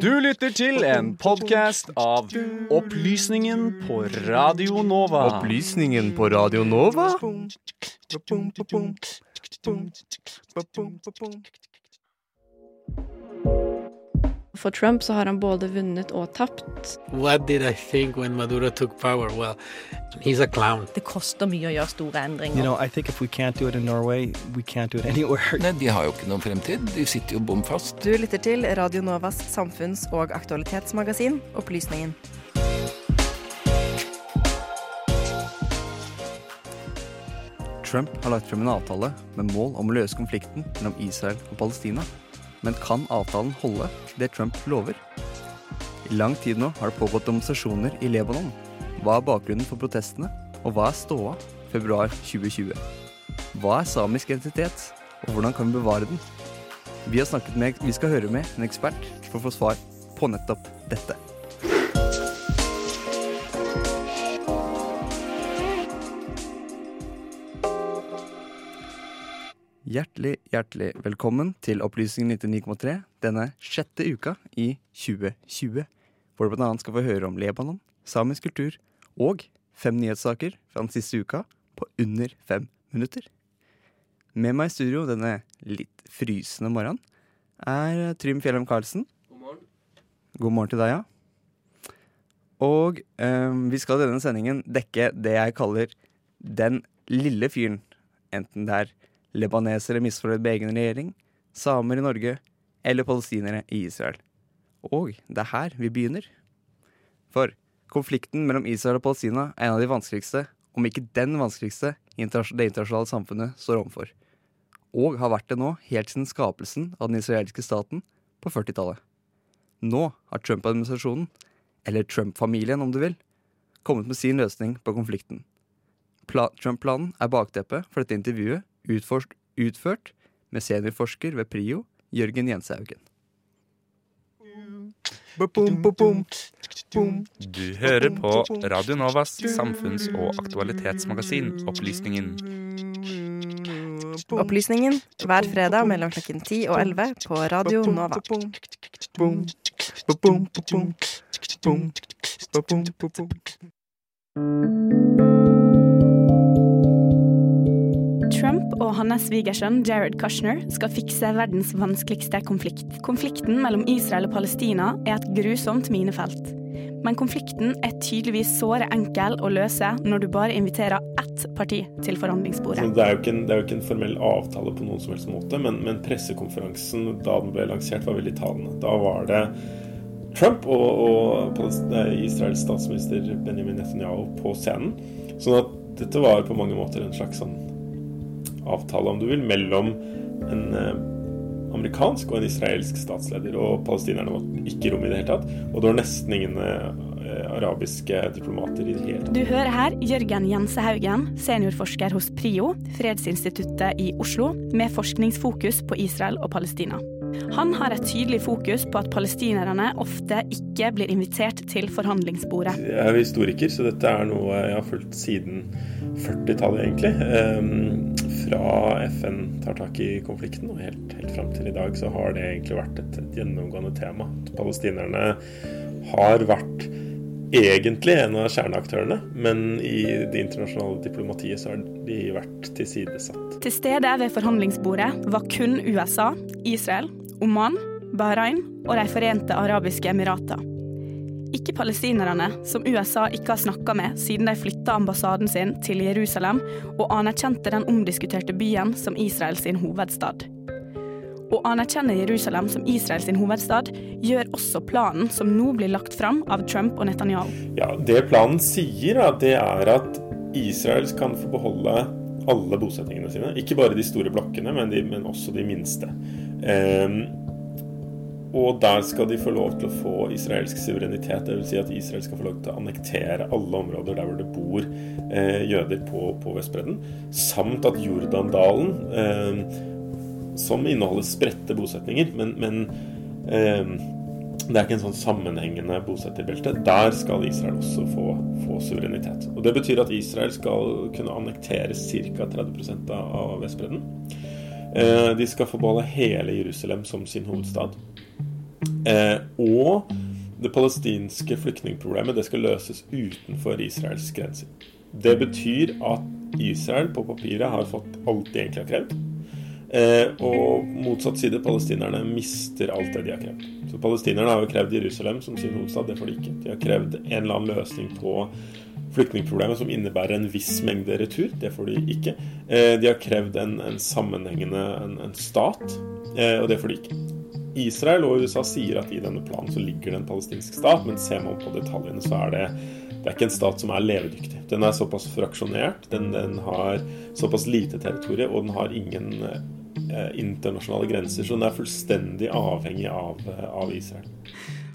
Du lytter til en podkast av Opplysningen på Radio Nova. Opplysningen på Radio Nova? For Trump så har han både vunnet og tapt. What did I think when Maduro took power? Well, he's a clown. Det koster mye å gjøre store endringer. You know, I think if we can't do it in Norway, we can't do it anywhere. Nei, De har jo ikke noen fremtid. De sitter jo bom fast. Du lytter til Radio Novas samfunns- og aktualitetsmagasin Opplysningen. Trump har lagt frem en avtale med mål om å løse konflikten mellom Israel og Palestina. Men kan avtalen holde det Trump lover? I lang tid nå har det pågått demonstrasjoner i Lebanon. Hva er bakgrunnen for protestene, og hva er ståa februar 2020? Hva er samisk identitet, og hvordan kan vi bevare den? Vi, har snakket med, vi skal høre med en ekspert for å få svar på nettopp dette. Hjertelig, hjertelig velkommen til Opplysningen 99,3 denne sjette uka i 2020, hvor du annet skal få høre om Lebanon, samisk kultur og fem nyhetssaker fra den siste uka på under fem minutter. Med meg i studio denne litt frysende morgenen er Trym Fjellheim Karlsen. God morgen. God morgen til deg, ja. Og eh, vi skal i denne sendingen dekke det jeg kaller den lille fyren, enten det er libanesere misfornøyd med egen regjering, samer i Norge eller palestinere i Israel. Og det er her vi begynner. For konflikten mellom Israel og Palestina er en av de vanskeligste, om ikke den vanskeligste, det internasjonale samfunnet står overfor. Og har vært det nå helt siden skapelsen av den israelske staten på 40-tallet. Nå har Trump-administrasjonen, eller Trump-familien om du vil, kommet med sin løsning på konflikten. Trump-planen er bakteppet for dette intervjuet utført, utført med seniorforsker ved PRIO, Jørgen Jenshaugen. Du hører på Radio Novas samfunns- og aktualitetsmagasin Opplysningen. Opplysningen hver fredag mellom klokken 10 og 11 på Radio Nova. Trump og hans svigersønn Jared Kushner skal fikse verdens vanskeligste konflikt. Konflikten mellom Israel og Palestina er et grusomt minefelt. Men konflikten er tydeligvis såre enkel å løse når du bare inviterer ett parti til forhandlingsbordet. Det er, en, det er, jo ikke en, formell avtale på noen som helst måte, men, men pressekonferansen da den ble lansert, var veldig talende. Da var det Trump og, og Israels statsminister Benjamin Netanyahu på scenen. Sånn at dette var på mange måter en slags sånn avtale, om du vil, mellom en eh, amerikansk og en israelsk statsleder. Og palestinerne var ikke rom i det hele tatt. Og det var nesten ingen eh, arabiske diplomater i det hele tatt. Du hører her Jørgen Jensehaugen, seniorforsker hos PRIO, Fredsinstituttet i Oslo, med forskningsfokus på Israel og Palestina. Han har et tydelig fokus på at palestinerne ofte ikke blir invitert til forhandlingsbordet. Jeg er historiker, så dette er noe jeg har fulgt siden 40-tallet, egentlig. Um, fra FN tar tak i konflikten og helt, helt fram til i dag, så har det egentlig vært et, et gjennomgående tema. Palestinerne har vært egentlig en av kjerneaktørene, men i det internasjonale diplomatiet så har de vært tilsidesatt. Til stede ved forhandlingsbordet var kun USA, Israel, Oman, Bahrain og De forente arabiske emirater. Ikke palestinerne, som USA ikke har snakka med siden de flytta ambassaden sin til Jerusalem og anerkjente den omdiskuterte byen som Israels hovedstad. Å anerkjenne Jerusalem som Israels hovedstad gjør også planen som nå blir lagt fram av Trump og Netanyahu. Ja, Det planen sier, det er at Israel kan få beholde alle bosettingene sine. Ikke bare de store blokkene, men, de, men også de minste. Um, og der skal de få lov til å få israelsk suverenitet. Dvs. Si at Israel skal få lov til å annektere alle områder der hvor det bor eh, jøder på, på Vestbredden. Samt at Jordandalen, eh, som inneholder spredte bosetninger, men, men eh, det er ikke en sånn sammenhengende bosetterbelte. Der skal Israel også få, få, suverenitet. Og Det betyr at Israel skal kunne annektere ca. 30 av Vestbredden. Eh, de skal få beholde hele Jerusalem som sin hovedstad. Eh, og det palestinske flyktningproblemet det skal løses utenfor Israels grenser. Det betyr at Israel på papiret har fått alt de egentlig har krevd. Eh, og motsatt side, palestinerne mister alt det de har krevd. Så Palestinerne har jo krevd Jerusalem som sin hovedstad, det får de ikke. De har krevd en eller annen løsning på flyktningproblemet som innebærer en viss mengde retur. Det får de ikke. Eh, de har krevd en, en sammenhengende en, en stat, eh, og det får de ikke. Israel og USA sier at i denne planen så ligger det en palestinsk stat, men ser man på detaljene, så er det, det er ikke en stat som er levedyktig. Den er såpass fraksjonert, den, den har såpass lite territorium, og den har ingen internasjonale grenser, så den er fullstendig avhengig av, av Israel.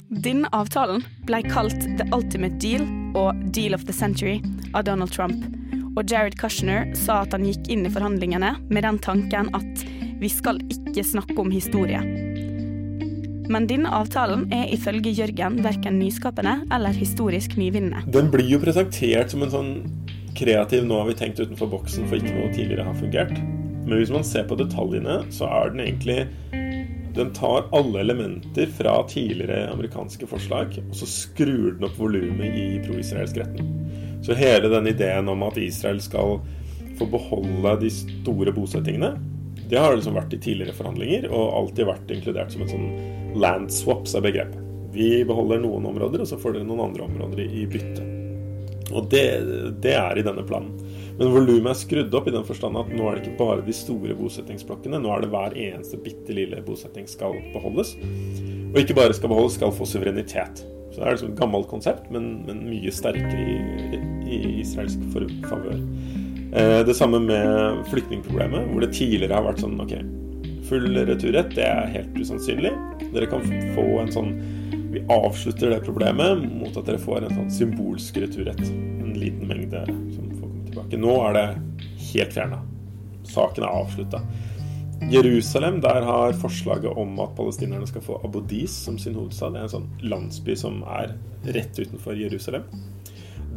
Din avtalen ble kalt The Ultimate Deal og Deal of the Century av Donald Trump. Og Jared Kushner sa at han gikk inn i forhandlingene med den tanken at vi skal ikke snakke om historie. Men denne avtalen er ifølge Jørgen verken nyskapende eller historisk nyvinnende. Den blir jo presentert som en sånn kreativ 'nå har vi tenkt utenfor boksen for ikke noe tidligere har fungert'. Men hvis man ser på detaljene, så er den egentlig Den tar alle elementer fra tidligere amerikanske forslag, og så skrur den opp volumet i pro-israelsk retten. Så hele den ideen om at Israel skal få beholde de store bosettingene, det har liksom vært i tidligere forhandlinger, og alltid vært inkludert som en sånn land swaps av begrepet. Vi beholder noen områder, og så får dere noen andre områder i bytte. Og det, det er i denne planen. Men volumet er skrudd opp i den forstand at nå er det ikke bare de store bosettingsblokkene. Nå er det hver eneste bitte lille bosetting skal beholdes. Og ikke bare skal beholdes, skal få suverenitet. Så det er liksom et gammelt konsept, men, men mye sterkere i, i israelsk favør. Eh, det samme med flyktningproblemet, hvor det tidligere har vært sånn OK, full returrett, det er helt usannsynlig. Dere kan få en sånn Vi avslutter det problemet mot at dere får en sånn symbolsk returrett. En liten mengde som tilbake. Nå er det helt fjerna. Saken er avslutta. Jerusalem, der har forslaget om at palestinerne skal få Abu Dis som sin hovedstad. Det er en sånn landsby som er rett utenfor Jerusalem.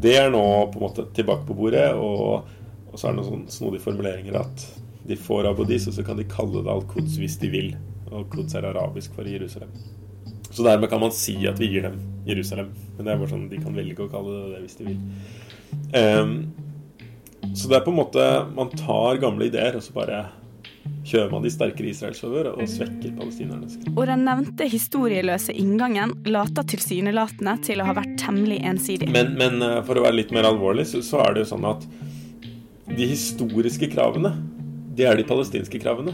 Det er nå på en måte tilbake på bordet, og, og så er det noen sånn snodige formuleringer at de får Abu Dis, og så kan de kalle det Al-Quds hvis de vil. Og Quds er arabisk for Jerusalem. Så dermed kan man si at vi gir dem Jerusalem. Men det er bare sånn de kan velge å kalle det det hvis de vil. Um, så det er på en måte Man tar gamle ideer, og så bare kjører man de sterkere Israels favør og svekker palestinernes. Og den nevnte historieløse inngangen later tilsynelatende til å ha vært temmelig ensidig. Men, men for å være litt mer alvorlig, så, så er det jo sånn at de historiske kravene det er de palestinske kravene.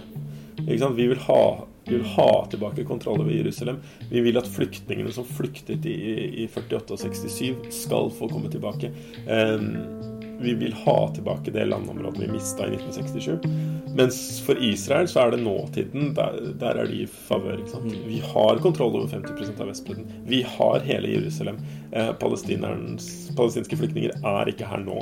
Vi vil, ha, vi, vil ha, tilbake kontroll over Jerusalem. Vi vil at flyktningene som flyktet i, i 48 og 67, skal få komme tilbake. Um, vi vil ha tilbake det landområdet vi mista i 1967. Mens for Israel så er det nåtiden. Der, der er de i favør. Vi har kontroll over 50% av Vestbredden. Vi har hele Jerusalem. Eh, palestinske flyktninger er ikke her nå.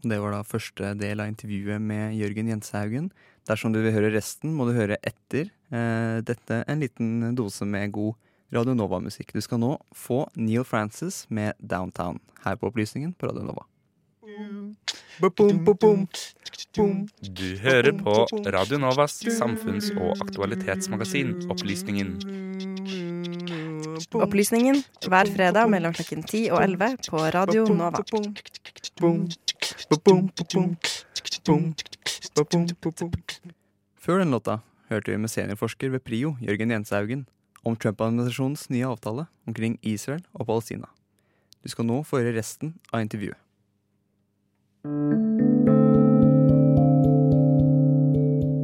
Det var da første del av intervjuet med Jørgen Jenshaugen. Dersom du vil høre resten, må du høre etter eh, dette en liten dose med god Radio Nova-musikk. Du skal nå få Neil Francis med 'Downtown' her på Opplysningen på Radio Nova. Du hører på Radio Novas samfunns- og aktualitetsmagasin Opplysningen. Opplysningen hver fredag mellom klokken 10 og 11 på Radio Nova. Før den låta hørte vi med seniorforsker ved PRIO, Jørgen Jenshaugen, om Trump-administrasjonens nye avtale omkring Israel og Palestina. Du skal nå få høre resten av intervjuet.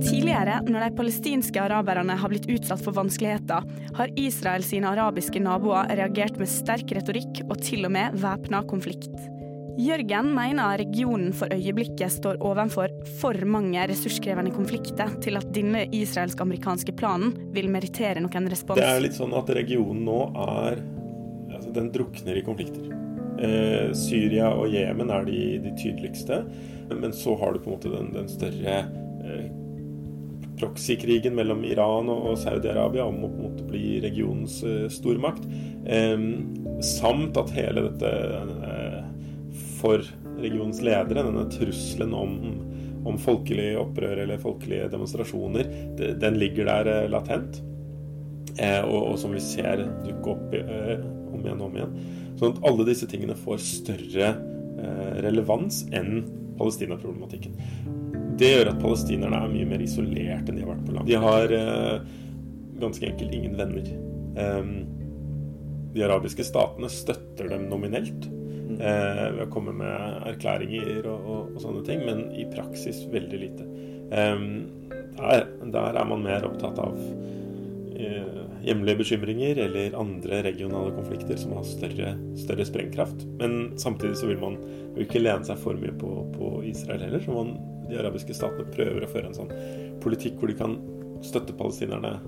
Tidligere, når de palestinske araberne har blitt utsatt for vanskeligheter, har Israel sine arabiske naboer reagert med sterk retorikk og til og med væpna konflikt. Jørgen mener regionen for øyeblikket står overfor for mange ressurskrevende konflikter til at denne israelsk-amerikanske planen vil merittere noen respons. Det er litt sånn at regionen nå er altså Den drukner i konflikter. Eh, Syria og Jemen er de, de, tydeligste, men så har du på en måte den, den større eh, proxykrigen mellom Iran og, Saudi-Arabia om å på en måte bli regionens eh, stormakt. Eh, samt at hele dette for regionens ledere, denne trusselen om, om folkelige opprør eller folkelige demonstrasjoner, den ligger der latent. Og, og som vi ser dukke opp om igjen og om igjen. Sånn at alle disse tingene får større relevans enn Palestina-problematikken. Det gjør at palestinerne er mye mer isolert enn de har vært på land. De har ganske enkelt ingen venner. Um, de arabiske statene støtter dem nominelt. Eh, ved å komme med erklæringer og, og, og, sånne ting, men i praksis veldig lite. Eh, der, der, er man mer opptatt av eh, hjemlige bekymringer eller andre regionale konflikter som har større, større sprengkraft. Men samtidig så vil man jo ikke lene seg for mye på, på Israel heller. Så man, de arabiske statene prøver å føre en sånn politikk hvor de kan støtte palestinerne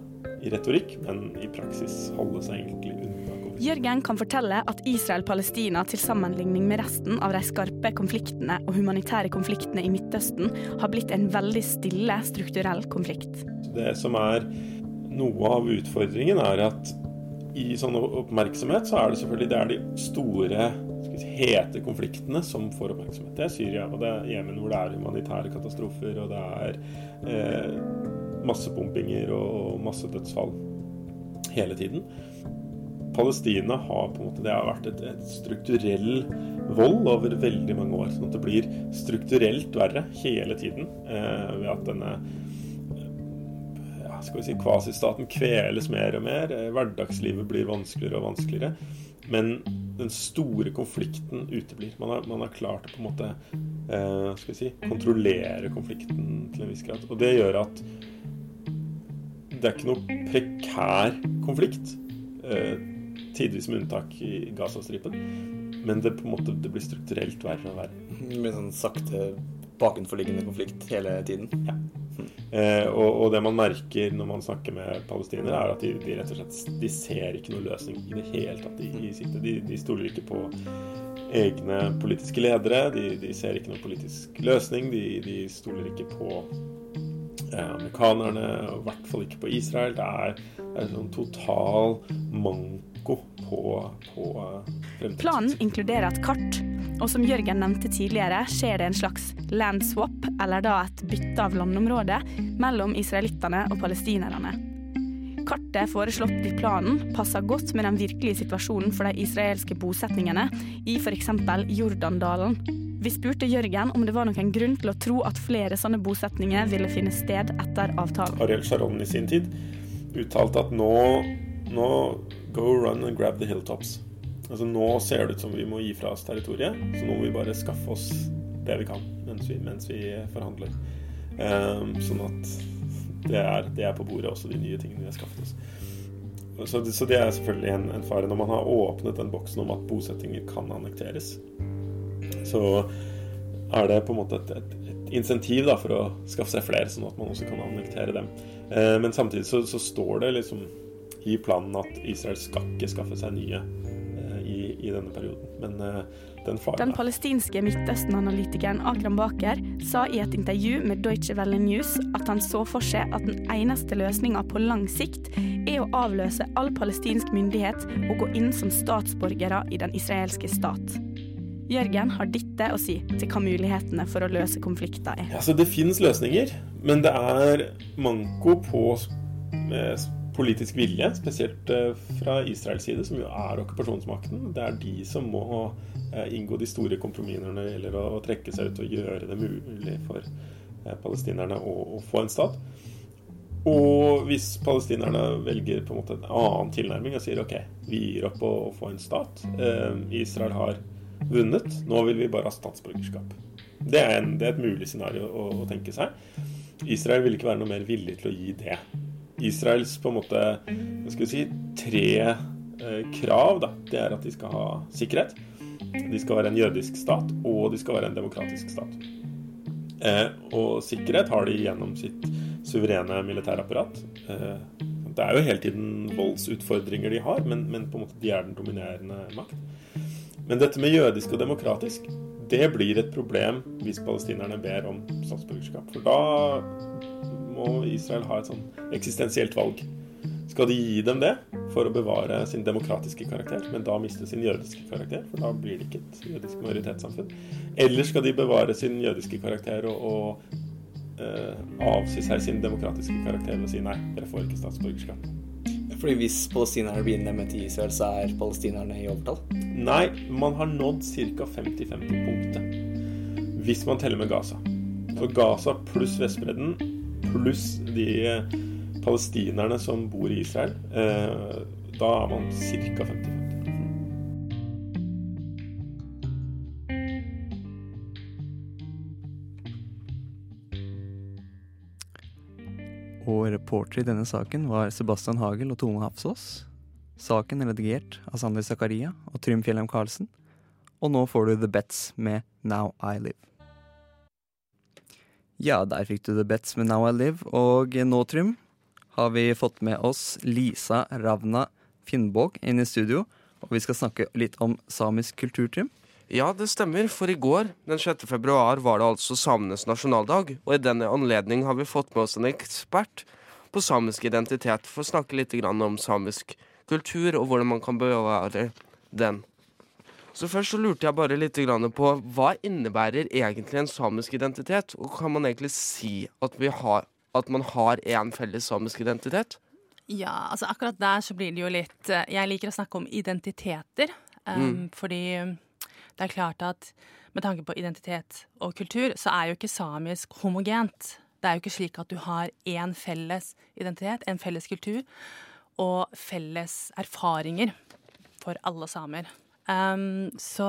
i retorikk, men i praksis holde seg egentlig unna. Jørgen kan fortelle at Israel-Palestina til sammenligning med resten av de skarpe konfliktene og humanitære konfliktene i Midtøsten har blitt en veldig stille strukturell konflikt. Det som er noe av utfordringen, er at i sånn oppmerksomhet så er det selvfølgelig det er de store hete konfliktene som får oppmerksomhet. Det er Syria og det er Jemen hvor det er humanitære katastrofer og det er eh, massepumpinger og masse dødsfall hele tiden. Palestina har på en måte, det har vært et, et strukturell vold over veldig mange år. sånn at det blir strukturelt verre hele tiden eh, ved at denne ja, skal vi si, kvasistaten kveles mer og mer. Eh, hverdagslivet blir vanskeligere og vanskeligere. Men den store konflikten uteblir. Man har, man har klart å på en måte eh, skal vi si, kontrollere konflikten til en viss grad. Og det gjør at det er ikke noe prekær konflikt. Eh, tidvis med unntak i Gazastripen. Men det, måte, det blir strukturelt verre og verre. Med sånn sakte bakenforliggende konflikt hele tiden? Ja. Eh, og, og, det man merker når man snakker med palestinere, er at de, de, rett og slett de ser ikke noen løsning i det hele tatt. De, de, de stoler ikke på egne politiske ledere. De, de ser ikke noen politisk løsning. De, stoler ikke på eh, amerikanerne, og i hvert fall ikke på Israel. Det er, det er en sånn total manko manko på, på eh. Planen inkluderer et kart, og som Jørgen nevnte tidligere, skjer det en slags land swap, eller da et bytte av landområde, mellom israelittene og palestinerne. Kartet foreslått i planen passer godt med den virkelige situasjonen for de israelske bosetningene i f.eks. Jordandalen. Vi spurte Jørgen om det var noen grunn til å tro at flere sånne bosetninger ville finne sted etter avtalen. Ariel Sharon i sin tid uttalte at nå, nå Go run and grab the hilltops. Altså Nå ser det ut som vi må gi fra oss territoriet, så nå må vi bare skaffe oss det vi kan mens vi, mens vi forhandler. Um, sånn at det er, det er, på bordet også, de nye tingene vi har skaffet oss. Så, så det er selvfølgelig en, en, fare. Når man har åpnet den boksen om at bosettinger kan annekteres, så er det på en måte et, et, et insentiv da, for å skaffe seg flere, sånn at man også kan annektere dem. Uh, men samtidig så, så står det liksom i planen at Israel skal ikke skaffe seg nye eh, i, i, denne perioden. Men uh, den faren Den palestinske Midtøsten-analytikeren Akram Baker sa i et intervju med Deutsche Welle News at han så for seg at den eneste løsninga på lang sikt er å avløse all palestinsk myndighet og gå inn som statsborgere i den israelske stat. Jørgen har dette å si til hva mulighetene for å løse konflikter er. Ja, det finnes løsninger, men det er manko på politisk vilje, spesielt eh, fra Israels side, som jo er okkupasjonsmakten. Det er de som må eh, inngå de store kompromissene når det gjelder å trekke seg ut og gjøre det mulig for eh, palestinerne å, få en stat. Og hvis palestinerne velger på en måte en annen tilnærming og sier OK, vi gir opp å, å få en stat, Israel har vunnet, nå vil vi bare ha statsborgerskap. Det er, en, det er et mulig scenario å, å tenke seg. Israel vil ikke være noe mer villig til å gi det. Israels på en måte skal vi si, tre eh, krav, da, det er at de skal ha sikkerhet, de skal være en jødisk stat, og de skal være en demokratisk stat. Eh, og sikkerhet har de gjennom sitt suverene militærapparat. Eh, det er jo hele tiden voldsutfordringer de har, men, men, på en måte de er den dominerende makt. Men dette med jødisk og demokratisk, det blir et problem hvis palestinerne ber om statsborgerskap. For da må Israel ha et sånn eksistensielt valg. Skal de gi dem det for å bevare sin demokratiske karakter, men da miste sin jødiske karakter? For da blir det ikke et jødisk majoritetssamfunn. Eller skal de bevare sin jødiske karakter og, og eh, avsi seg sin demokratiske karakter og si nei, dere får ikke statsborgerskap. Fordi hvis palestinerne blir innlemmet i Israel, så er palestinerne i overtall? Nei, man har nådd ca. 50-50-punktet. Hvis man teller med Gaza. Så Gaza pluss Vestbredden pluss de eh, palestinerne som bor i Israel, eh, da er man ca. 50-50. Og reportere i denne saken var Sebastian Hagel og Tone Hafsås. Saken er redigert av Sander Zakaria og Trym Fjellheim Karlsen. Og nå får du The Bets med Now I Live. Ja, der fikk du The Bets med Now I Live. Og nå, Trym, har vi fått med oss Lisa Ravna Finnbåg inn i studio. Og vi skal snakke litt om samisk kultur, Trym. Ja, det stemmer, for i går, den 6. februar, var det altså samenes nasjonaldag. Og i denne anledning har vi fått med oss en ekspert på samisk identitet for å snakke litt om samisk kultur og hvordan man kan bevare den. Så først så lurte jeg bare litt på hva innebærer egentlig en samisk identitet? Og kan man egentlig si at, har, at man har en felles samisk identitet? Ja, altså akkurat der så blir det jo litt eh, Jeg liker å snakke om identiteter. Um, mm. Fordi det er klart at med tanke på identitet og kultur, så er jo ikke samisk homogent. Det er jo ikke slik at du har én felles identitet, en felles kultur, og felles erfaringer for alle samer. Um, så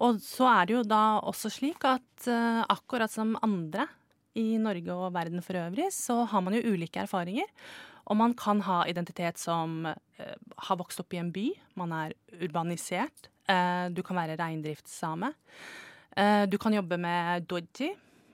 Og så er det jo da også slik at uh, akkurat som andre i Norge og verden for øvrig, så har man jo ulike erfaringer. Og man kan ha identitet som uh, har vokst opp i en by, man er urbanisert, Uh, du kan være reindriftssame. Du kan jobbe med doji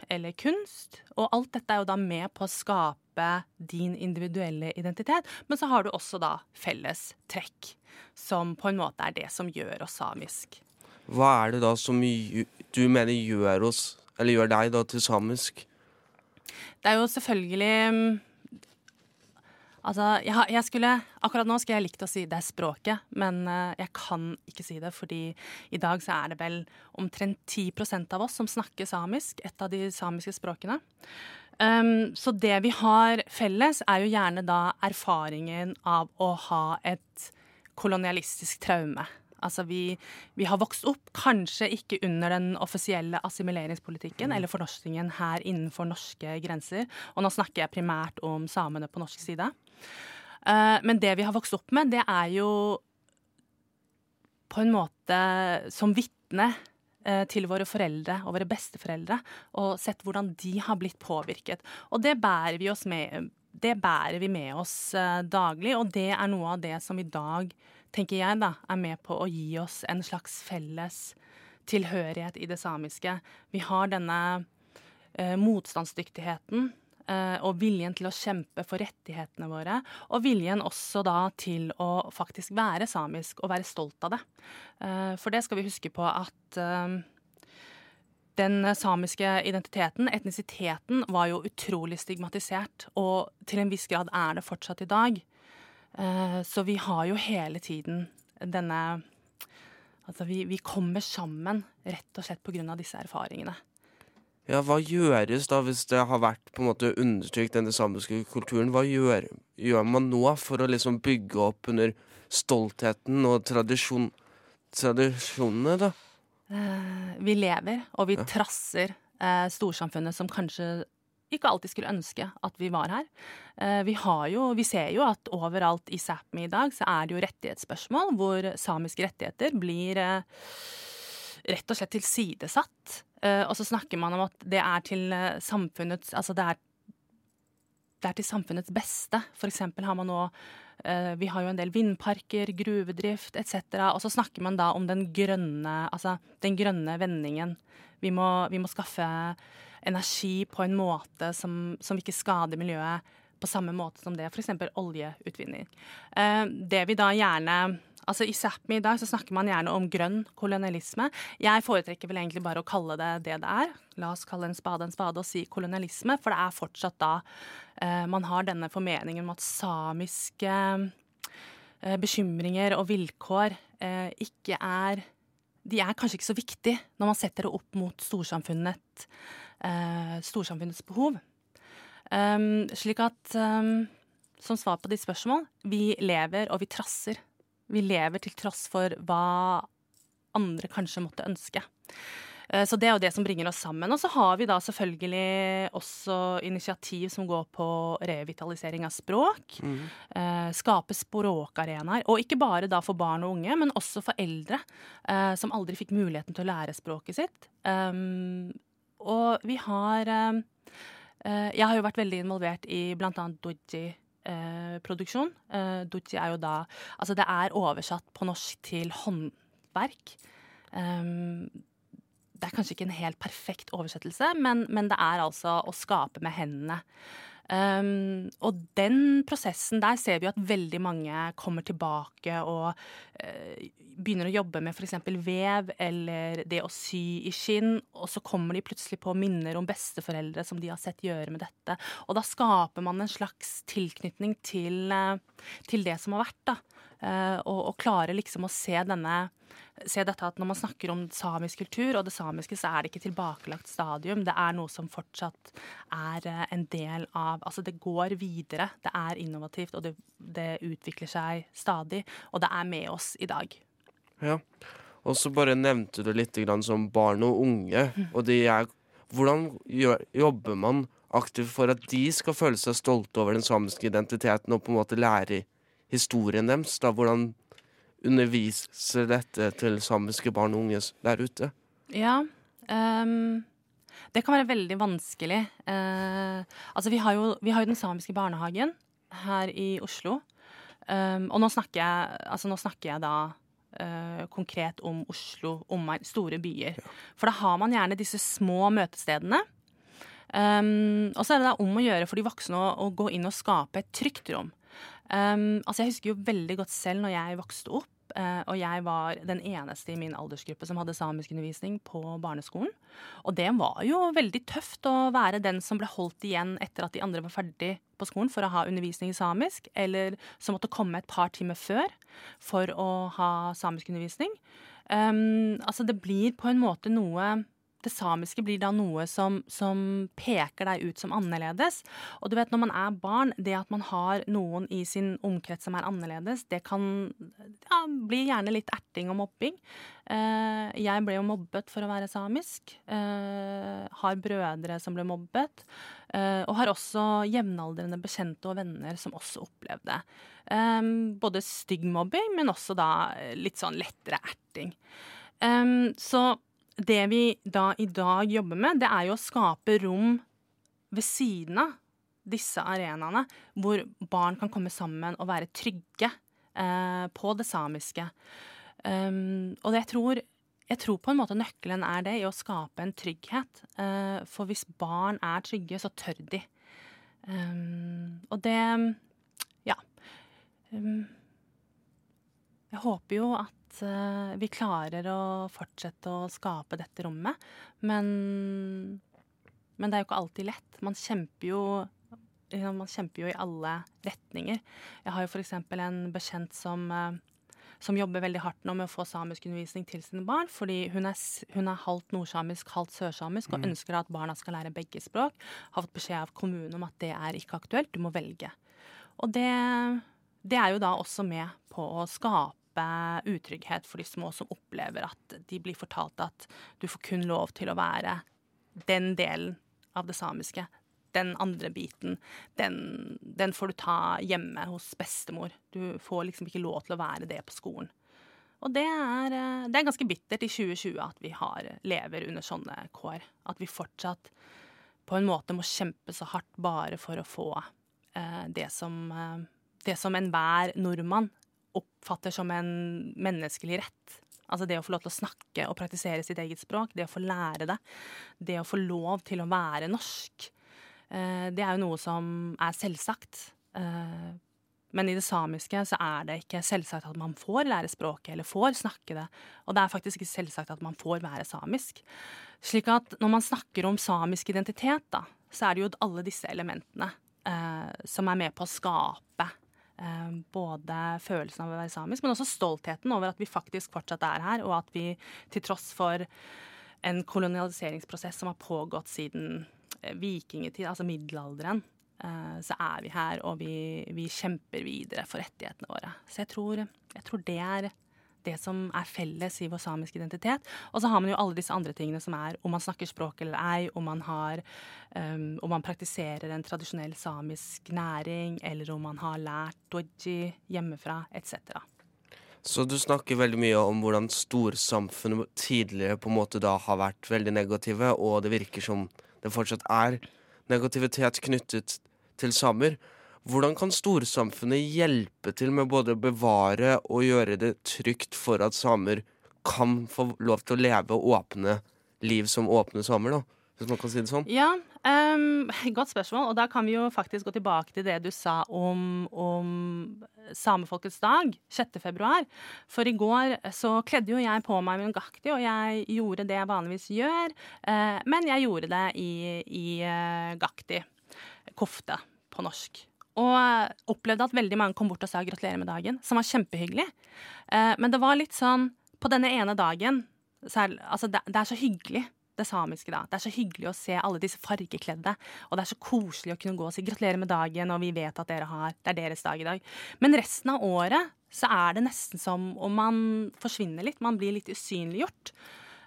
eller kunst. Og alt dette er jo da med på å skape din individuelle identitet. Men så har du også da felles trekk, som på en måte er det som gjør oss samisk. Hva er det da som du mener gjør oss, eller gjør deg da til samisk? Det er jo selvfølgelig mm, Altså, jeg, jeg, skulle, akkurat nå skulle jeg likt å si det er språket, men uh, jeg kan ikke si det, fordi i dag så er det vel omtrent 10% av oss som snakker samisk, et av de samiske språkene. Um, så det vi har felles, er jo gjerne da erfaringen av å ha et kolonialistisk traume. Altså vi, vi, har vokst opp, kanskje ikke under den offisielle assimileringspolitikken eller fornorskningen her innenfor norske grenser. Og nå snakker jeg primært om samene på norsk side. Uh, men det vi har vokst opp med, det er jo på en måte som vitne uh, til våre foreldre og våre besteforeldre, og sett hvordan de har blitt påvirket. Og det bærer vi, med, det bærer vi med oss uh, daglig, og det er noe av det som i dag tenker jeg, da, er med på å gi oss en slags felles tilhørighet i det samiske. Vi har denne eh, motstandsdyktigheten eh, og viljen til å kjempe for rettighetene våre. Og viljen også da til å faktisk være samisk og være stolt av det. Eh, for det skal vi huske på at eh, den samiske identiteten, etnisiteten, var jo utrolig stigmatisert. Og til en viss grad er det fortsatt i dag. Eh, så vi har jo hele tiden denne Altså vi, vi kommer sammen rett og slett pga. disse erfaringene. Ja, Hva gjøres da hvis det har vært på en måte undertrykt den samiske kulturen? Hva gjør, gjør, man nå for å liksom bygge opp under stoltheten og tradisjon, tradisjonene, da? Eh, vi lever, og vi ja. trasser eh, storsamfunnet som kanskje ikke alltid skulle ønske at vi var her. Eh, vi, jo, vi ser jo at overalt i Sápmi i dag så er det jo rettighetsspørsmål hvor samiske rettigheter blir eh, rett og slett tilsidesatt. Eh, og så snakker man om at det er til samfunnets Altså det er, det er til samfunnets beste. For eksempel har man nå vi har jo en del vindparker, gruvedrift etc. Og så snakker man da om den grønne, altså den grønne vendingen. Vi må, vi må skaffe energi på en måte som, som ikke skader miljøet på samme måte som det f.eks. oljeutvinning. Eh, det vi da gjerne Altså I Sápmi i dag så snakker man gjerne om grønn kolonialisme. Jeg foretrekker vel egentlig bare å kalle det det det er. La oss kalle en spade en spade og si kolonialisme, for det er fortsatt da eh, man har denne formeningen om at samiske eh, bekymringer og vilkår eh, ikke er De er kanskje ikke så viktige når man setter det opp mot storsamfunnet eh, storsamfunnets behov. Um, slik at um, som svar på ditt spørsmål, vi lever og vi trasser. Vi lever til tross for hva andre kanskje måtte ønske. Eh, Så det er jo det som bringer oss sammen. Og så har vi da selvfølgelig også initiativ som går på revitalisering av språk. Mhm. eh, Skape språkarenaer. Og ikke bare da for barn og unge, men også for eldre eh, som aldri fikk muligheten til å lære språket sitt. Um, og vi har Jeg har jo vært veldig involvert i bl.a. Doji-produksjon. Uh, Doji er jo da Altså, det er oversatt på norsk til håndverk. Um, det er kanskje ikke en helt perfekt oversettelse, men, men det er altså å skape med hendene. Um, og den prosessen der ser vi at veldig mange kommer tilbake og uh, begynner å jobbe med f.eks. vev eller det å sy i skinn, og så kommer de plutselig på minner om besteforeldre som de har sett gjøre med dette. Og da skaper man en slags tilknytning til, uh, til det som har vært, da. Uh, og, og klarer liksom å se denne Se dette at når man snakker om samisk kultur og det samiske, så er det ikke tilbakelagt stadium. Det er noe som fortsatt er eh, en del av Altså, det går videre. Det er innovativt, og det, det utvikler seg stadig. Og det er med oss i dag. Ja. Og så bare nevnte du litt grann som barn og unge. Og de er, hvordan jobber man aktivt for at de skal føle seg stolte over den samiske identiteten og på en måte lære historien deres? da? Hvordan underviser dette til samiske barn og unge der ute? Ja. Um, det kan være veldig vanskelig. Uh, altså, vi har, jo, vi har jo den samiske barnehagen her i Oslo. Um, og nå snakker jeg, altså, nå snakker jeg da uh, konkret om Oslo, omegn, store byer. For da har man gjerne disse små møtestedene. Um, og så er det da om å gjøre for de voksne å, å gå inn og skape et trygt rom. Um, altså jeg husker jo veldig godt selv når jeg vokste opp, og jeg var den eneste i min aldersgruppe som hadde samiskundervisning på barneskolen. Og det var jo veldig tøft å være den som ble holdt igjen etter at de andre var ferdig på skolen for å ha undervisning i samisk, eller som måtte komme et par timer før for å ha samiskundervisning. Um, altså det blir på en måte noe det samiske blir da noe som, som, peker deg ut som annerledes. Og du vet, når man er barn, det at man har noen i sin omkrets som er annerledes, det kan ja, bli gjerne litt erting og mobbing. Eh, jeg ble jo mobbet for å være samisk. Eh, har brødre som ble mobbet. Eh, og har også jevnaldrende bekjente og venner som også opplevde både stygg mobbing, men også da litt sånn lettere erting. Så det vi da i dag jobber med, det er jo å skape rom ved siden av disse arenaene, hvor barn kan komme sammen og være trygge eh, på det samiske. Um, og jeg tror jeg tror på en måte nøkkelen er det, i å skape en trygghet. Uh, for hvis barn er trygge, så tør de. Um, og det Ja. Um, jeg håper jo at uh, vi klarer å fortsette å skape dette rommet. Men, men det er jo ikke alltid lett. Man kjemper jo ja, man kjemper jo i alle retninger. Jeg har jo f.eks. en bekjent som, uh, som jobber veldig hardt nå med å få samiskundervisning til sine barn. Fordi hun er, hun er halvt nordsamisk, halvt sørsamisk og Mm. ønsker at barna skal lære begge språk. Har fått beskjed av kommunen om at det er ikke aktuelt, du må velge. Og det, det er jo da også med på å skape utrygghet for de små som opplever at de blir fortalt at du får kun lov til å være den delen av det samiske. Den andre biten, den, den får du ta hjemme hos bestemor. Du får liksom ikke lov til å være det på skolen. Og det er, eh, det er ganske bittert i 2020 at vi har, lever under sånne kår. At vi fortsatt på en måte må kjempe så hardt bare for å få eh, det som, eh, det som enhver nordmann oppfatter som en menneskelig rett. Altså det å få lov til å snakke og praktisere sitt eget språk, det å få lære det, det å få lov til å være norsk. Eh, det er jo noe som er selvsagt. Eh, men i det samiske så er det ikke selvsagt at man får lære språket eller får snakke det. Og det er faktisk ikke selvsagt at man får være samisk. Slik at når man snakker om samisk identitet, da, så er det jo alle disse elementene eh, som er med på å skape både følelsen av å være samisk, men også stoltheten over at vi faktisk fortsatt er her, og at vi til tross for en kolonialiseringsprosess som har pågått siden eh, vikingtid, altså middelalderen, eh, så er vi her, og vi, vi, kjemper videre for rettighetene våre. Så jeg tror, jeg tror det er det som er felles i vår samiske identitet. Og så har man jo alle disse andre tingene som er om man snakker språk eller ei, om man, har, um, om man praktiserer en tradisjonell samisk næring, eller om man har lært doji hjemmefra, etc. Så du snakker veldig mye om hvordan storsamfunnet tidligere på en måte da har vært veldig negative, og det virker som det fortsatt er negativitet knyttet til samer. Hvordan kan storsamfunnet hjelpe til med både å bevare og gjøre det trygt for at samer kan få lov til å leve åpne liv som åpne samer, da? Hvis man kan si det sånn? Ja, um, godt spørsmål. Og da kan vi jo faktisk gå tilbake til det du sa om, om samefolkets dag, 6. februar. For i går så kledde jo jeg på meg mungakti, og jeg gjorde det jeg vanligvis gjør. Uh, men jeg gjorde det i, i uh, gakti. Kofte på norsk. Og opplevde at veldig mange kom bort og sa gratulerer med dagen, som var kjempehyggelig. Eh, men det var litt sånn På denne ene dagen er, altså det, det, er så hyggelig, det samiske, da. Det er så hyggelig å se alle disse fargekledde. Og det er så koselig å kunne gå og si gratulerer med dagen, og vi vet at dere har Det er deres dag i dag. Men resten av året så er det nesten som om man forsvinner litt. Man blir litt usynliggjort.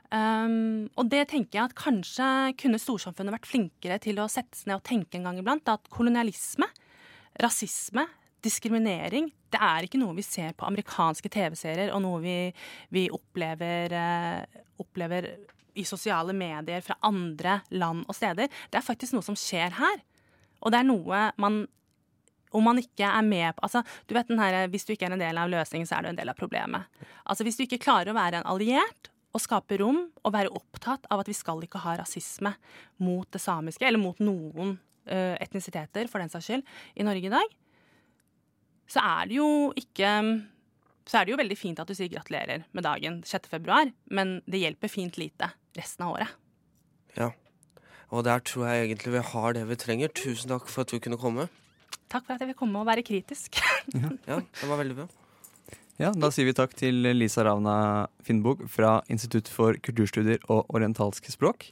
Um, og det tenker jeg at kanskje kunne storsamfunnet vært flinkere til å sette seg ned og tenke en gang iblant. At kolonialisme rasisme, diskriminering, det er ikke noe vi ser på amerikanske TV-serier, og noe vi, vi opplever, eh, opplever i sosiale medier fra andre land og steder. Det er faktisk noe som skjer her. Og det er noe man om man ikke er med på altså, du vet den her, Hvis du ikke er en del av løsningen, så er du en del av problemet. Altså Hvis du ikke klarer å være en alliert og skape rom og være opptatt av at vi skal ikke ha rasisme mot det samiske, eller mot noen Eh, etnisiteter, for den saks skyld, i Norge i dag, så er det jo ikke så er det jo veldig fint at du sier gratulerer med dagen 6. februar, men det hjelper fint lite resten av året. Ja, og der tror jeg egentlig vi har det vi trenger. Tusen takk for at du kunne komme. Takk for at jeg vil komme og være kritisk. ja. ja, det var veldig bra. Ja, Da sier vi takk til Lisa Ravna Finnbog fra Institutt for kulturstudier og orientalske språk.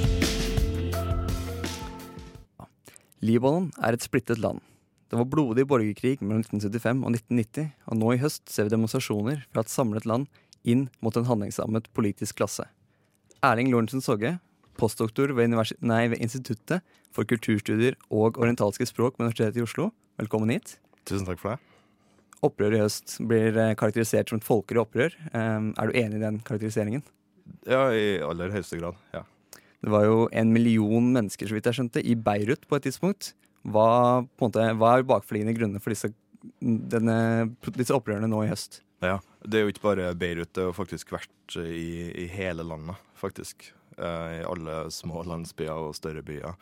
Libanon er et splittet land. Det var blodig borgerkrig mellom 1975 og 1990, og nå i høst ser vi demonstrasjoner fra et samlet land inn mot en handlingslammet politisk klasse. Erling Lorentzen Sogge, postdoktor ved, nei, ved, Instituttet for kulturstudier og orientalske språk ved Universitetet i Oslo, velkommen hit. Tusen takk for det. Opprøret i høst blir eh, karakterisert som et folkelig opprør. Um, er du enig i den karakteriseringen? Ja, i aller høyeste grad. ja. Det var jo en million mennesker så vidt jeg skjønte, i Beirut på et tidspunkt. Hva, måte, hva er bakforliggende grunner for disse, denne, disse, opprørene nå i høst? Ja, Det er jo ikke bare Beirut, det har faktisk vært i, i hele landet. faktisk. Eh, I alle små landsbyer og større byer.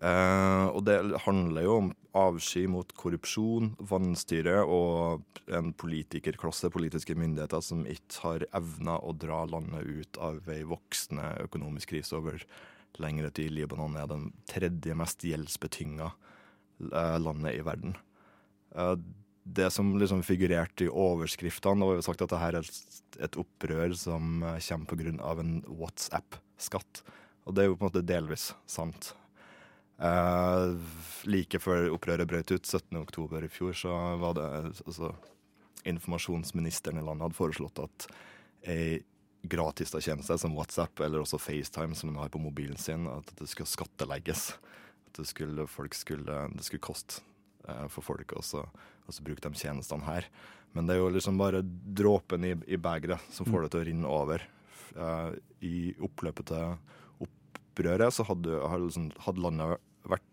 Eh, og det handler jo om avsky mot korrupsjon, vanstyre og en politikerklasse, politiske myndigheter, som ikke har evna å dra landet ut av ei voksende økonomisk krise over lengre tid. Libanon er den tredje mest gjeldsbetynga eh, landet i verden. Eh, det som liksom figurerte i overskriftene, var jo sagt at dette er et opprør som kommer pga. en WhatsApp-skatt. Og det er jo på en måte delvis sant. Uh, like før opprøret brøt ut, 17.10 i fjor, så var det altså, Informasjonsministeren i landet hadde foreslått at ei gratis tjeneste som WhatsApp eller også FaceTime som man har på mobilen sin, at det skulle skattelegges. At det skulle, folk skulle, det skulle koste uh, for folk å bruke de tjenestene her. Men det er jo liksom bare dråpen i, i begeret som får det til å rinne over. Uh, I oppløpet til opprøret så hadde, hadde, hadde landet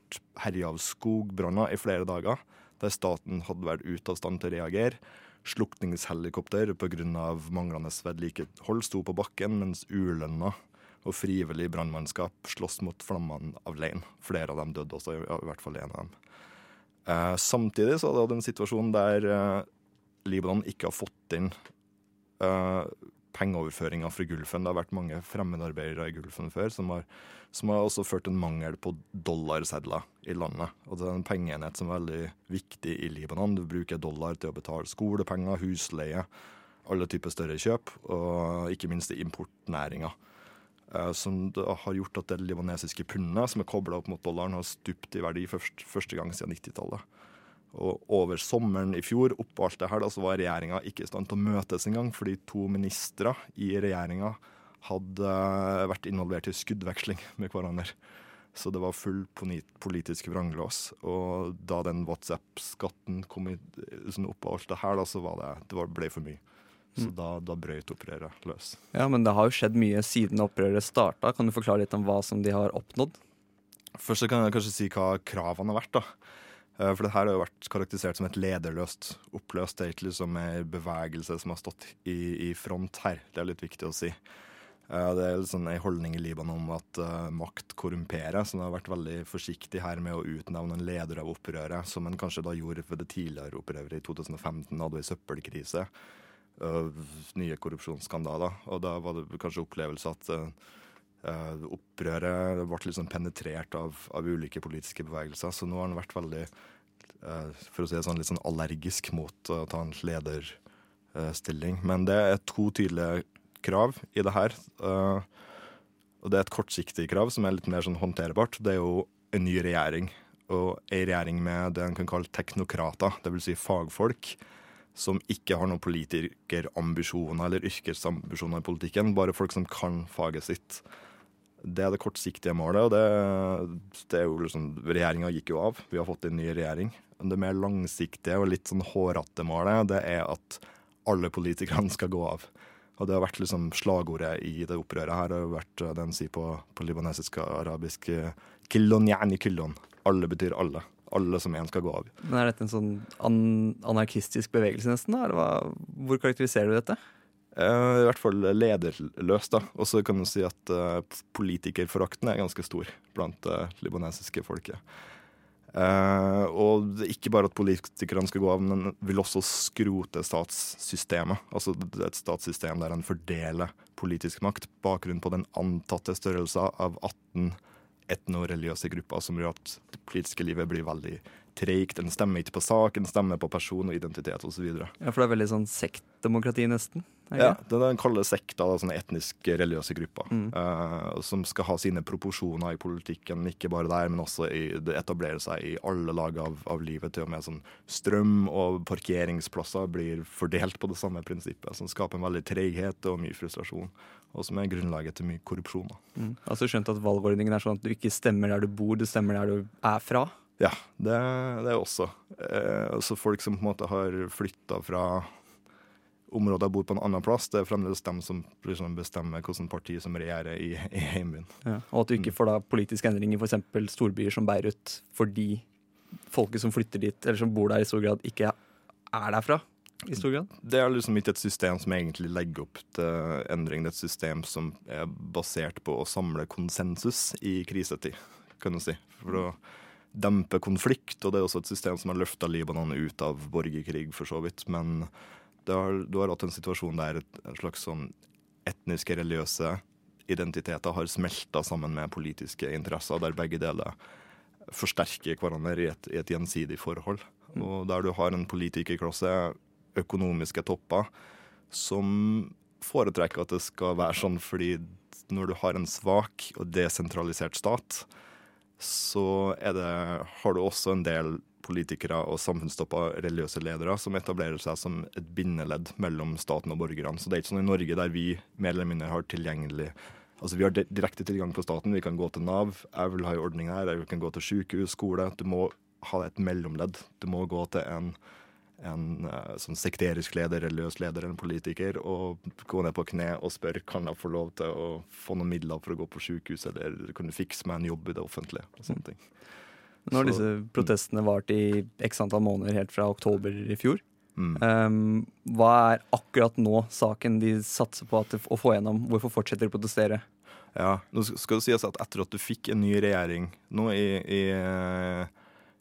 vært herja av skogbranner i flere dager, der staten hadde vært ute av stand til å reagere. Slukningshelikopter pga. manglende vedlikehold sto på bakken, mens ulønna Og frivillig brannmannskap slåss mot flammene alene. Flere av dem døde også, i, hvert fall en av dem. Eh, samtidig så hadde vi en situasjon der eh, Libanon ikke har fått inn eh, pengeoverføringer fra Gulfen. Det har vært mange fremmedarbeidere i Gulfen før som har, som har også ført en mangel på dollarsedler i landet. Og det er en pengeenhet som er veldig viktig i Libanon. Du bruker dollar til å betale skolepenger, husleie, alle typer større kjøp, og ikke minst i importnæringa. Eh, som har gjort at det libanesiske pundet, som er kobla opp mot dollaren, har stupt i verdi først, første gang siden 90-tallet. Og over sommeren i fjor, oppå alt det her, da, så var regjeringa ikke i stand til å møtes engang, fordi to ministre i regjeringa hadde eh, vært involvert i skuddveksling med hverandre. Så det var full politisk vranglås. Og da den WhatsApp-skatten kom i, sånn oppå alt det her, da, så var det, det var, ble for mye. Så da, da brøt opprøret løs. Ja, Men det har jo skjedd mye siden opprøret starta. Kan du forklare litt om hva som de har oppnådd? Først så kan jeg kanskje si hva kravene har vært. da. Eh, for det her har jo vært karakterisert som et lederløst oppløst. Ikke liksom en bevegelse som har stått i, i, front her. Det er litt viktig å si. Eh, det er sånn en holdning i Libanon om at uh, makt korrumperer, så man har vært veldig forsiktig her med å utnevne en leder av opprøret, som en kanskje da gjorde for det tidligere opprøret i 2015. Da hadde vi søppelkrise nye korrupsjonsskandaler. Og da var det kanskje opplevelse at opprøret ble liksom penetrert av, av, ulike politiske bevegelser. Så nå har han vært veldig uh, for å si det sånn, litt sånn allergisk mot å ta en lederstilling. Men det er to tydelige krav i det her. og det er et kortsiktig krav som er litt mer sånn håndterbart. Det er jo en ny regjering. Og ei regjering med det en kan kalle teknokrater, dvs. Si fagfolk som ikke har noen politikerambisjoner eller yrkesambisjoner i politikken. Bare folk som kan faget sitt. Det er det kortsiktige målet, og det, det er jo liksom Regjeringa gikk jo av. Vi har fått en ny regjering. Det mer langsiktige og litt sånn hårete målet, det er at alle politikerne skal gå av. Og det har vært liksom slagordet i det opprøret her. Det har vært det en sier på, på libanesisk og arabisk Killon yani killon. Alle betyr alle alle som en skal gå av. Men Er dette en sånn an anarkistisk bevegelse, nesten? da? Hva, hvor karakteriserer du dette? Uh, I hvert fall lederløst. da. Og så kan du si at uh, politikerforakten er ganske stor blant det uh, libanesiske folket. Uh, og ikke bare at politikerne skal gå av, men vil også skrote statssystemet. Altså et statssystem der en fordeler politisk makt bakgrunn på den antatte størrelsen av 18 etnoreligiøse grupper som gjør at det politiske livet blir veldig treigt. En stemmer ikke på sak, en stemmer på person og identitet osv. Ja, for det er veldig sånn sektdemokrati, nesten? Ja, det er den kalde sekta, sånne etniske religiøse grupper. Mm. Uh, som skal ha sine proporsjoner i politikken, ikke bare der, men også i, det etablerer seg i alle lag av, av, livet. Til og med sånn strøm og parkeringsplasser blir fordelt på det samme prinsippet. Som skaper en veldig treghet og mye frustrasjon og som er grunnlaget til mye korrupsjon. Mm. Altså skjønt at valgordningen er sånn at du ikke stemmer der du bor, du stemmer der du er fra? Ja, det, det er også. Uh, så folk som på en måte har flytta fra områder bor på en annen plass, det er fremdeles dem som liksom bestemmer hvilket parti som regjerer i, i hjembyen. Ja, og at du ikke får da politisk endring i f.eks. storbyer som Beirut fordi folket som flytter dit, eller som bor der i stor grad, ikke er derfra i stor grad? Det er liksom ikke et system som egentlig legger opp til endring. Det er et system som er basert på å samle konsensus i krisetid, kan du si. For å dempe konflikt. Og det er også et system som har løfta Libanon ut av borgerkrig, for så vidt. Men har, du har hatt en situasjon der en slags sånn etniske, religiøse identiteter har smelta sammen med politiske interesser, der begge deler forsterker hverandre i et, i et gjensidig forhold. Mm. Og der du har en politikerklasse økonomiske topper som foretrekker at det skal være sånn fordi når du har en svak og desentralisert stat, så det, har du også en del politikere og samfunnstopper, religiøse ledere, som etablerer seg som et bindeledd mellom staten og borgerne. Så det er ikke sånn i Norge der vi mer eller mindre har tilgjengelig Altså Vi har direkte tilgang på staten. Vi kan gå til Nav. Jeg vil ha en ordning her. Jeg kan gå til sykehus, skole. Du må ha et mellomledd. Du må gå til en en uh, sånn sekterisk leder, religiøs leder eller en politiker og gå ned på kne og spørre kan jeg få lov til å få noen midler for å gå på sykehus, eller kan du fikse meg en jobb i det offentlige? og sånne ting. Nå har disse protestene varte i x antall måneder, helt fra oktober i fjor. Mm. Um, hva er akkurat nå saken de satser på at, å få gjennom? Hvorfor fortsetter de å protestere? Ja, nå skal det sies at etter at du fikk en ny regjering nå i, i,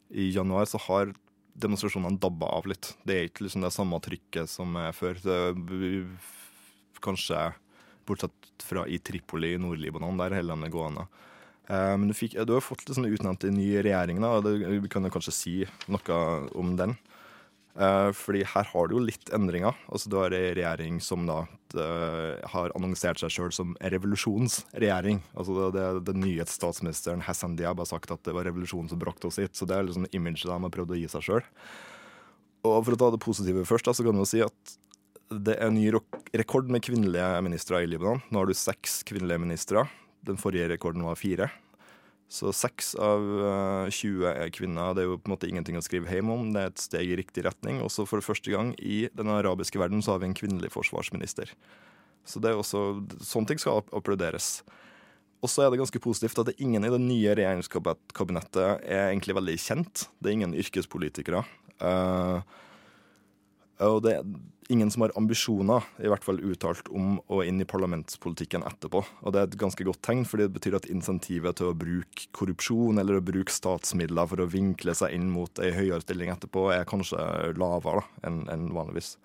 i januar, så har demonstrasjonene dabba av litt. Det er ikke liksom det samme trykket som før. Det kanskje bortsett fra i Tripoli i Nord-Libanon, der holder det gående. Eh, men du, fikk, du har fått sånn utnevnt en ny regjering, da, og vi kan jo kanskje si noe om den. Eh, fordi her har du jo litt endringer. Altså Du har ei regjering som da uh, har annonsert seg sjøl som revolusjonsregjering. Altså Den nye statsministeren Hassan Diab har sagt at det var revolusjonen som brakte oss hit. Så det er liksom imaget de har prøvd å gi seg sjøl. Og for å ta det positive først, da, så kan du jo si at det er en ny rekord med kvinnelige ministre i Libanon. Nå har du seks kvinnelige ministre. Den forrige rekorden var fire. Så seks av 20 eh, er kvinner. Det er jo på en måte ingenting å skrive hjem om. Det er et steg i riktig retning. Også for første gang i den arabiske verden så har vi en kvinnelig forsvarsminister. Så det er også, sånne ting skal applauderes. Og så er det ganske positivt at det ingen i det nye regjeringskabinettet er egentlig veldig kjent. Det er ingen yrkespolitikere. Uh, og det er ingen som har ambisjoner, i hvert fall uttalt, om å inn i parlamentspolitikken etterpå. Og det er et ganske godt tegn, fordi det betyr at insentivet til å bruke korrupsjon eller å bruke statsmidler for å vinkle seg inn mot ei høyere stilling etterpå, er kanskje lavere enn en vanligvis.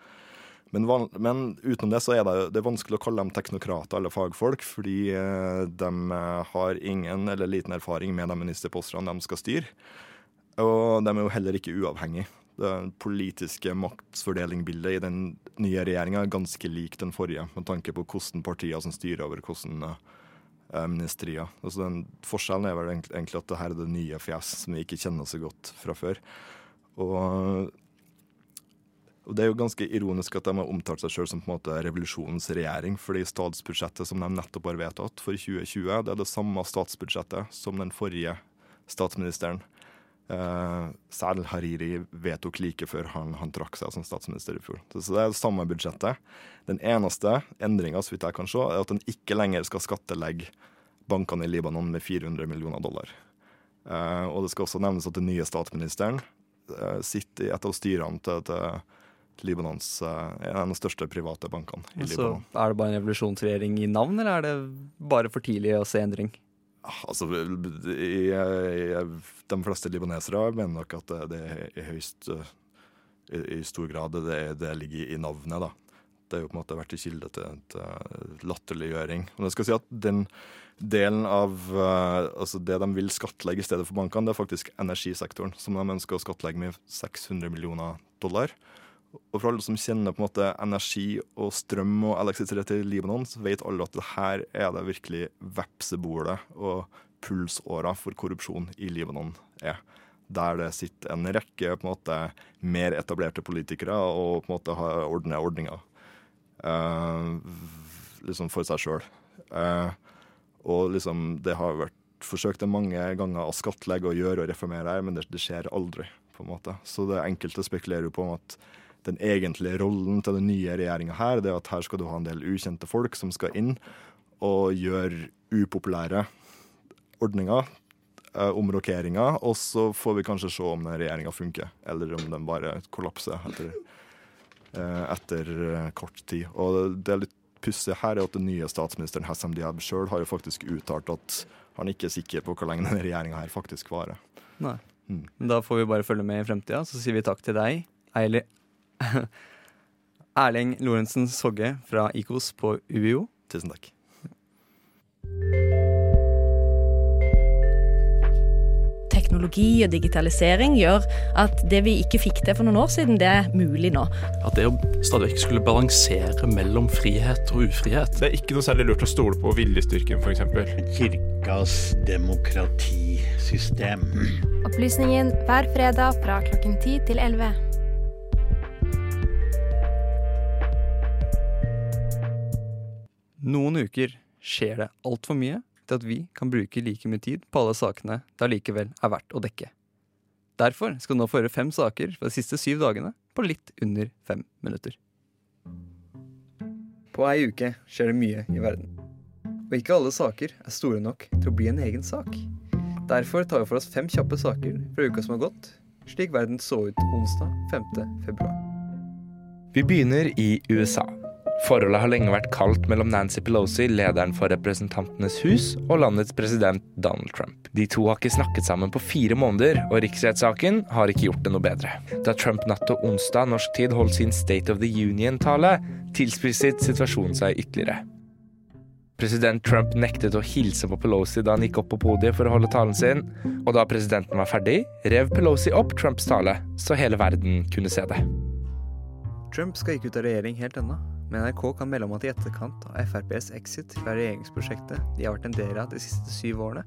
Men, van, men, utenom det så er det, det er vanskelig å kalle dem teknokrater eller fagfolk, fordi eh, de har ingen eller liten erfaring med de ministerpostene de skal styre. Og de er jo heller ikke uavhengige det politiske maktfordelingbildet i den nye regjeringa er ganske lik den forrige, med tanke på hvordan partier som styrer over hvordan uh, ministerier. Altså den Forskjellen er vel egentlig at det her er det nye fjes som vi ikke kjenner så godt fra før. Og, og det er jo ganske ironisk at de har omtalt seg sjøl som på en måte revolusjonens regjering, fordi statsbudsjettet som de nettopp har vedtatt for 2020, det er det samme statsbudsjettet som den forrige statsministeren Uh, Sal Hariri vedtok like før han, han, trakk seg som statsminister i fjor. Så, det er det samme budsjettet. Den eneste endringa jeg kan se, er at en ikke lenger skal skattelegge bankene i Libanon med 400 millioner dollar. Uh, og det skal også nevnes at den nye statsministeren uh, sitter i et av styrene til, til Libanons, en av de største private bankene i Så Libanon. Er det bare en revolusjonsregjering i navn, eller er det bare for tidlig å se endring? Altså, De fleste libanesere mener nok at det, det høyst i, stor grad det, det, ligger i navnet. da. Det har jo på en måte vært en kilde til, til latterliggjøring. Og jeg skal si at den delen av uh, altså det de vil skattlegge i stedet for bankene, det er faktisk energisektoren, som de ønsker å skattlegge med 600 millioner dollar. Og for alle som kjenner på en måte energi og strøm og elektrisitet i Libanon, så vet alle at her er det virkelig vepsebolet og pulsåra for korrupsjon i Libanon er. Der det sitter en rekke på en måte mer etablerte politikere og på en måte har ordna ordninger uh, liksom for seg sjøl. Uh, og liksom det har vært forsøkt mange ganger å skattlegge og gjøre og reformere her, men det, det skjer aldri. på en måte. Så det enkelte spekulerer jo på om at den egentlige rollen til den nye regjeringa her, det er at her skal du ha en del ukjente folk som skal inn og gjøre upopulære ordninger, eh, omrokeringer, og så får vi kanskje se om den regjeringa funker, eller om den bare kollapser etter, eh, etter eh, kort tid. Og det er litt pussige her er at den nye statsministeren Hassam Diab sjøl har jo faktisk uttalt at han ikke er sikker på hvor lenge denne regjeringa faktisk varer. Nei. Mm. Da får vi bare følge med i fremtida. Så sier vi takk til deg, Eili Erling Lorentzen Sogge fra IKOS på UiO. Tusen takk. Teknologi og digitalisering gjør at det vi ikke fikk til for noen år siden, det er mulig nå. At det å stadig vekk skulle balansere mellom frihet og ufrihet Det er ikke noe særlig lurt å stole på viljestyrken, f.eks. Kirkas demokratisystem. Opplysningen hver fredag fra klokken 10 til 11. Noen uker skjer det altfor mye til at vi kan bruke like mye tid på alle sakene det allikevel er verdt å dekke. Derfor skal du nå få høre fem saker fra de siste syv dagene på litt under fem minutter. På ei uke skjer det mye i verden. Og ikke alle saker er store nok til å bli en egen sak. Derfor tar vi for oss fem kjappe saker fra uka som har gått, slik verden så ut onsdag 5. februar. Vi begynner i USA. Forholdet har lenge vært kaldt mellom Nancy Pelosi, lederen for Representantenes hus, og landets president Donald Trump. De to har ikke snakket sammen på fire måneder, og riksrettssaken har ikke gjort det noe bedre. Da Trump natt til onsdag norsk tid holdt sin State of the Union-tale, tilspisset situasjonen seg ytterligere. President Trump nektet å hilse på Pelosi da han gikk opp på podiet for å holde talen sin, og da presidenten var ferdig, rev Pelosi opp Trumps tale, så hele verden kunne se det. Trump skal ikke ut av regjering helt ennå, men NRK kan melde om at i etterkant av FrPs exit fra regjeringsprosjektet de har vært en del av de siste syv årene,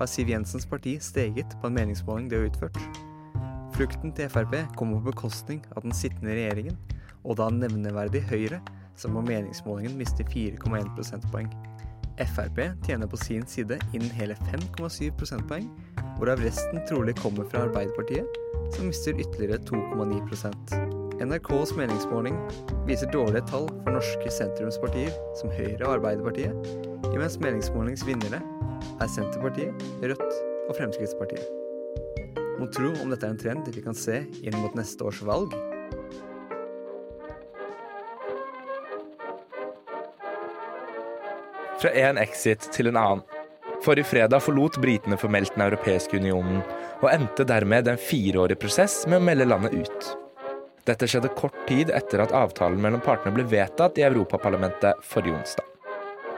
har Siv Jensens parti steget på en meningsmåling de har utført. Flukten til Frp kommer på bekostning av den sittende regjeringen, og da nevneverdig Høyre, som på meningsmålingen mister 4,1 prosentpoeng. Frp tjener på sin side innen hele 5,7 prosentpoeng, hvorav resten trolig kommer fra Arbeiderpartiet, som mister ytterligere 2,9 NRKs meningsmåling viser dårlige tall for norske sentrumspartier som Høyre og Arbeiderpartiet, imens meningsmålingsvinnere er Senterpartiet, Rødt og Fremskrittspartiet. Må tro om dette er en trend vi kan se inn mot neste års valg. Fra en exit til en annen. Forrige fredag forlot britene formelt Den europeiske unionen, og endte dermed en fireårig prosess med å melde landet ut. Dette skjedde kort tid etter at avtalen mellom partene ble vedtatt i Europaparlamentet forrige onsdag.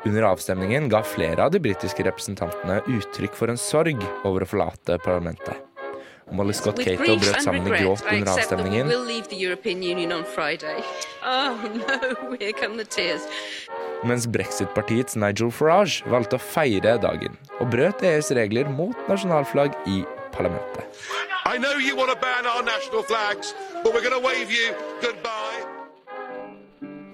Under avstemningen ga flere av de britiske representantene uttrykk for en sorg over å forlate parlamentet. Molly Scott Cato brøt sammen i gråt under avstemningen. Mens brexit-partiets Nigel Farage valgte å feire dagen, og brøt EUs regler mot nasjonalflagg i parlamentet. I know you want to ban our national flags, but we're going to wave you goodbye.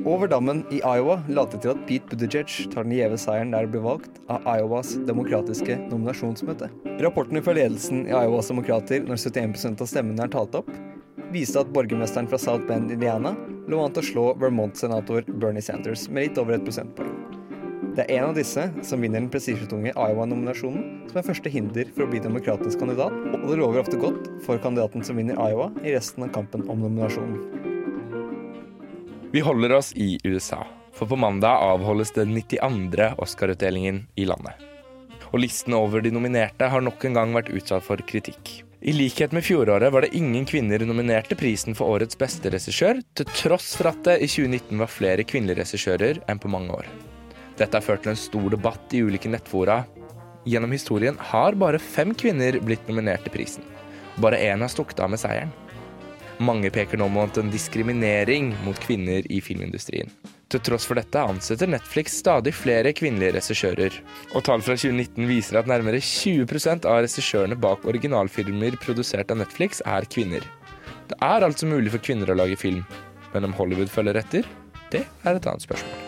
Over dammen i Iowa later til at Pete Buttigieg tar den gjeve seieren der det ble valgt av Iowas demokratiske nominasjonsmøte. Rapportene fra ledelsen i Iowas demokrater når 71% av stemmene er talt opp, viste at borgermesteren fra South Bend, Indiana, lå an til å slå Vermont-senator Bernie Sanders med litt over et prosentpoeng. Det er en av disse som vinner den prestisjetunge Iowa-nominasjonen, som er første hinder for å bli demokratisk kandidat, og det lover ofte godt for kandidaten som vinner Iowa i resten av kampen om nominasjonen. Vi holder oss i USA, for på mandag avholdes den 92. Oscar-utdelingen i landet. Og listen over de nominerte har nok en gang vært utsatt for kritikk. I likhet med fjoråret var det ingen kvinner nominerte prisen for årets beste regissør, til tross for at det i 2019 var flere kvinnelige regissører enn på mange år. Dette har ført til en stor debatt i ulike nettfora. Gjennom historien har bare fem kvinner blitt nominert til prisen. Bare én har stukket av med seieren. Mange peker nå mot en diskriminering mot kvinner i filmindustrien. Til tross for dette ansetter Netflix stadig flere kvinnelige regissører. Og tall fra 2019 viser at nærmere 20% av regissørene bak originalfilmer produsert av Netflix, er kvinner. Det er altså mulig for kvinner å lage film, men om Hollywood følger etter, det er et annet spørsmål.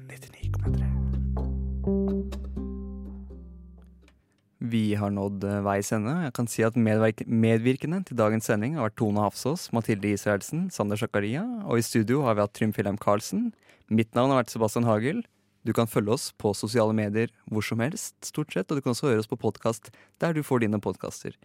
99,3. Vi har nådd eh, veis ende. Jeg kan si at medvirkende til dagens sending har vært Tone Hafsås, Mathilde Israelsen, Sander Zakaria, og i studio har vi hatt Trym Wilhelm Karlsen. Mitt navn har vært Sebastian Hagel. Du kan følge oss på sosiale medier hvor som helst, stort sett, og du kan også høre oss på podkast der du får dine podkaster.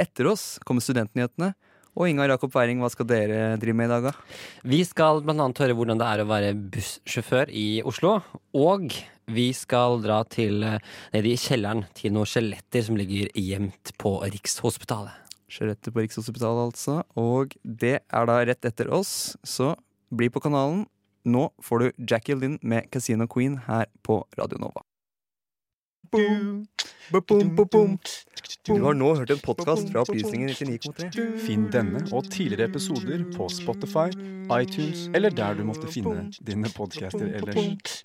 Etter oss kommer Studentnyhetene. Og Ingar Jakob Weiring, hva skal dere drive med i dag, da? Vi skal bl.a. høre hvordan det er å være bussjåfør i Oslo. Og vi skal dra til eh, ned i kjelleren til noen skjeletter som ligger gjemt på Rikshospitalet. Skjeletter på Rikshospitalet, altså. Og det er da rett etter oss, så bli på kanalen. Nå får du Jackie Lynn med Casino Queen her på Radio Nova. Du har nå hørt en podkast fra Opplysningen 99,3. Finn denne og tidligere episoder på Spotify, iTunes eller der du måtte finne dine podcaster ellers.